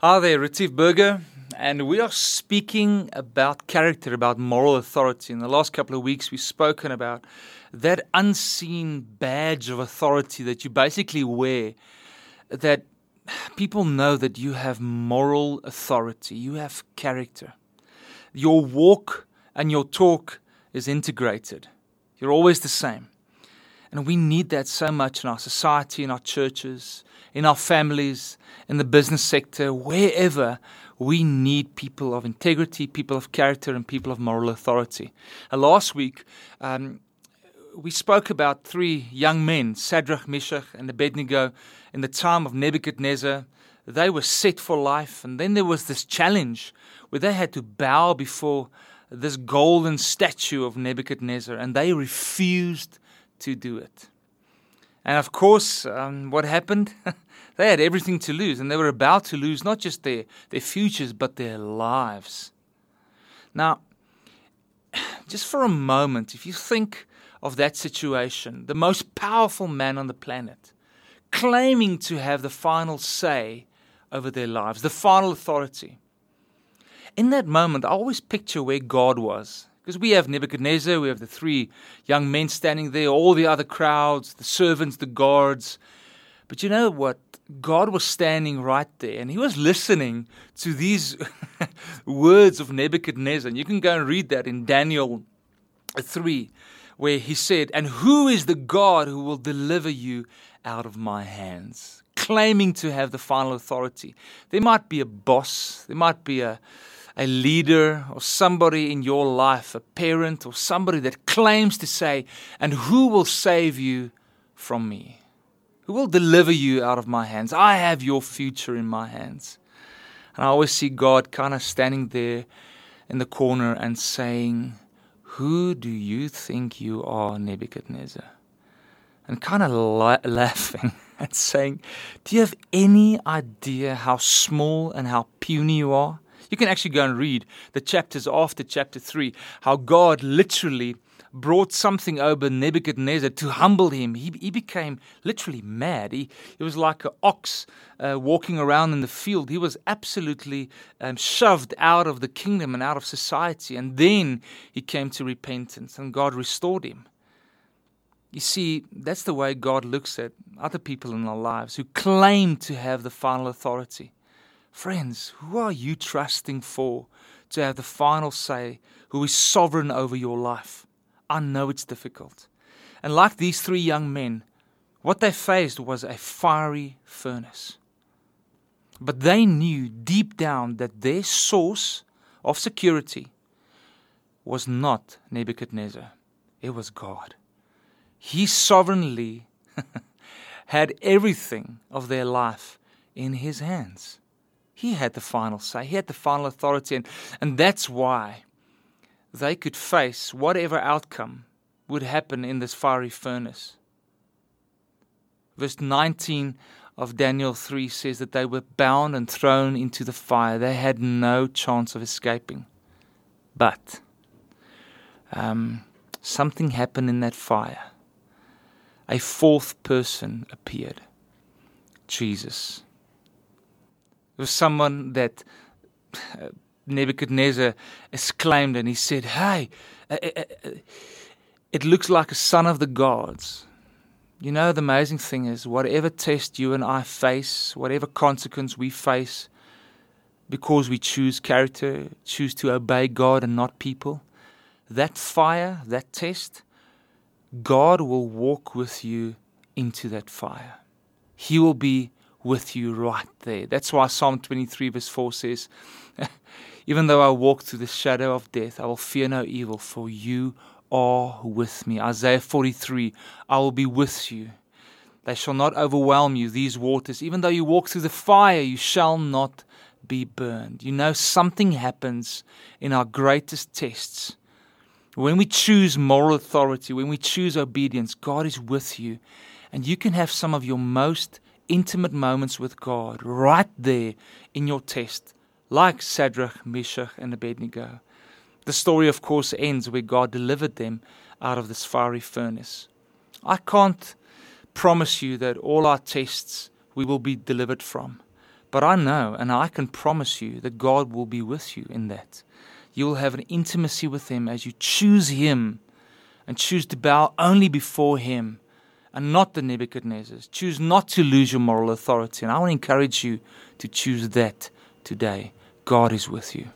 Hi there, Retief Burger, and we are speaking about character, about moral authority. In the last couple of weeks, we've spoken about that unseen badge of authority that you basically wear, that people know that you have moral authority, you have character. Your walk and your talk is integrated, you're always the same. And we need that so much in our society, in our churches, in our families, in the business sector, wherever we need people of integrity, people of character, and people of moral authority. Uh, last week, um, we spoke about three young men, Shadrach, Meshach, and Abednego, in the time of Nebuchadnezzar. They were set for life, and then there was this challenge where they had to bow before this golden statue of Nebuchadnezzar, and they refused to do it. And of course, um, what happened? they had everything to lose, and they were about to lose not just their, their futures, but their lives. Now, just for a moment, if you think of that situation, the most powerful man on the planet, claiming to have the final say over their lives, the final authority. In that moment, I always picture where God was because we have Nebuchadnezzar, we have the three young men standing there, all the other crowds, the servants, the guards. But you know what? God was standing right there and he was listening to these words of Nebuchadnezzar. And you can go and read that in Daniel 3, where he said, And who is the God who will deliver you out of my hands? Claiming to have the final authority. There might be a boss, there might be a a leader or somebody in your life, a parent or somebody that claims to say, And who will save you from me? Who will deliver you out of my hands? I have your future in my hands. And I always see God kind of standing there in the corner and saying, Who do you think you are, Nebuchadnezzar? And kind of la- laughing and saying, Do you have any idea how small and how puny you are? You can actually go and read the chapters after chapter 3, how God literally brought something over Nebuchadnezzar to humble him. He, he became literally mad. He, he was like an ox uh, walking around in the field. He was absolutely um, shoved out of the kingdom and out of society. And then he came to repentance, and God restored him. You see, that's the way God looks at other people in our lives who claim to have the final authority. Friends, who are you trusting for to have the final say, who is sovereign over your life? I know it's difficult. And like these three young men, what they faced was a fiery furnace. But they knew deep down that their source of security was not Nebuchadnezzar, it was God. He sovereignly had everything of their life in his hands. He had the final say, he had the final authority, and, and that's why they could face whatever outcome would happen in this fiery furnace. Verse 19 of Daniel 3 says that they were bound and thrown into the fire. They had no chance of escaping. But um, something happened in that fire. A fourth person appeared Jesus. Was someone that uh, Nebuchadnezzar exclaimed and he said, Hey, uh, uh, it looks like a son of the gods. You know, the amazing thing is, whatever test you and I face, whatever consequence we face, because we choose character, choose to obey God and not people, that fire, that test, God will walk with you into that fire. He will be with you right there. That's why Psalm 23, verse 4 says, Even though I walk through the shadow of death, I will fear no evil, for you are with me. Isaiah 43, I will be with you. They shall not overwhelm you, these waters. Even though you walk through the fire, you shall not be burned. You know, something happens in our greatest tests. When we choose moral authority, when we choose obedience, God is with you. And you can have some of your most intimate moments with God right there in your test, like Shadrach, Meshach, and Abednego. The story, of course, ends where God delivered them out of this fiery furnace. I can't promise you that all our tests we will be delivered from, But I know and I can promise you that God will be with you in that. You will have an intimacy with Him as you choose Him and choose to bow only before Him and not the Nebuchadnezzars. Choose not to lose your moral authority. And I want to encourage you to choose that today. God is with you.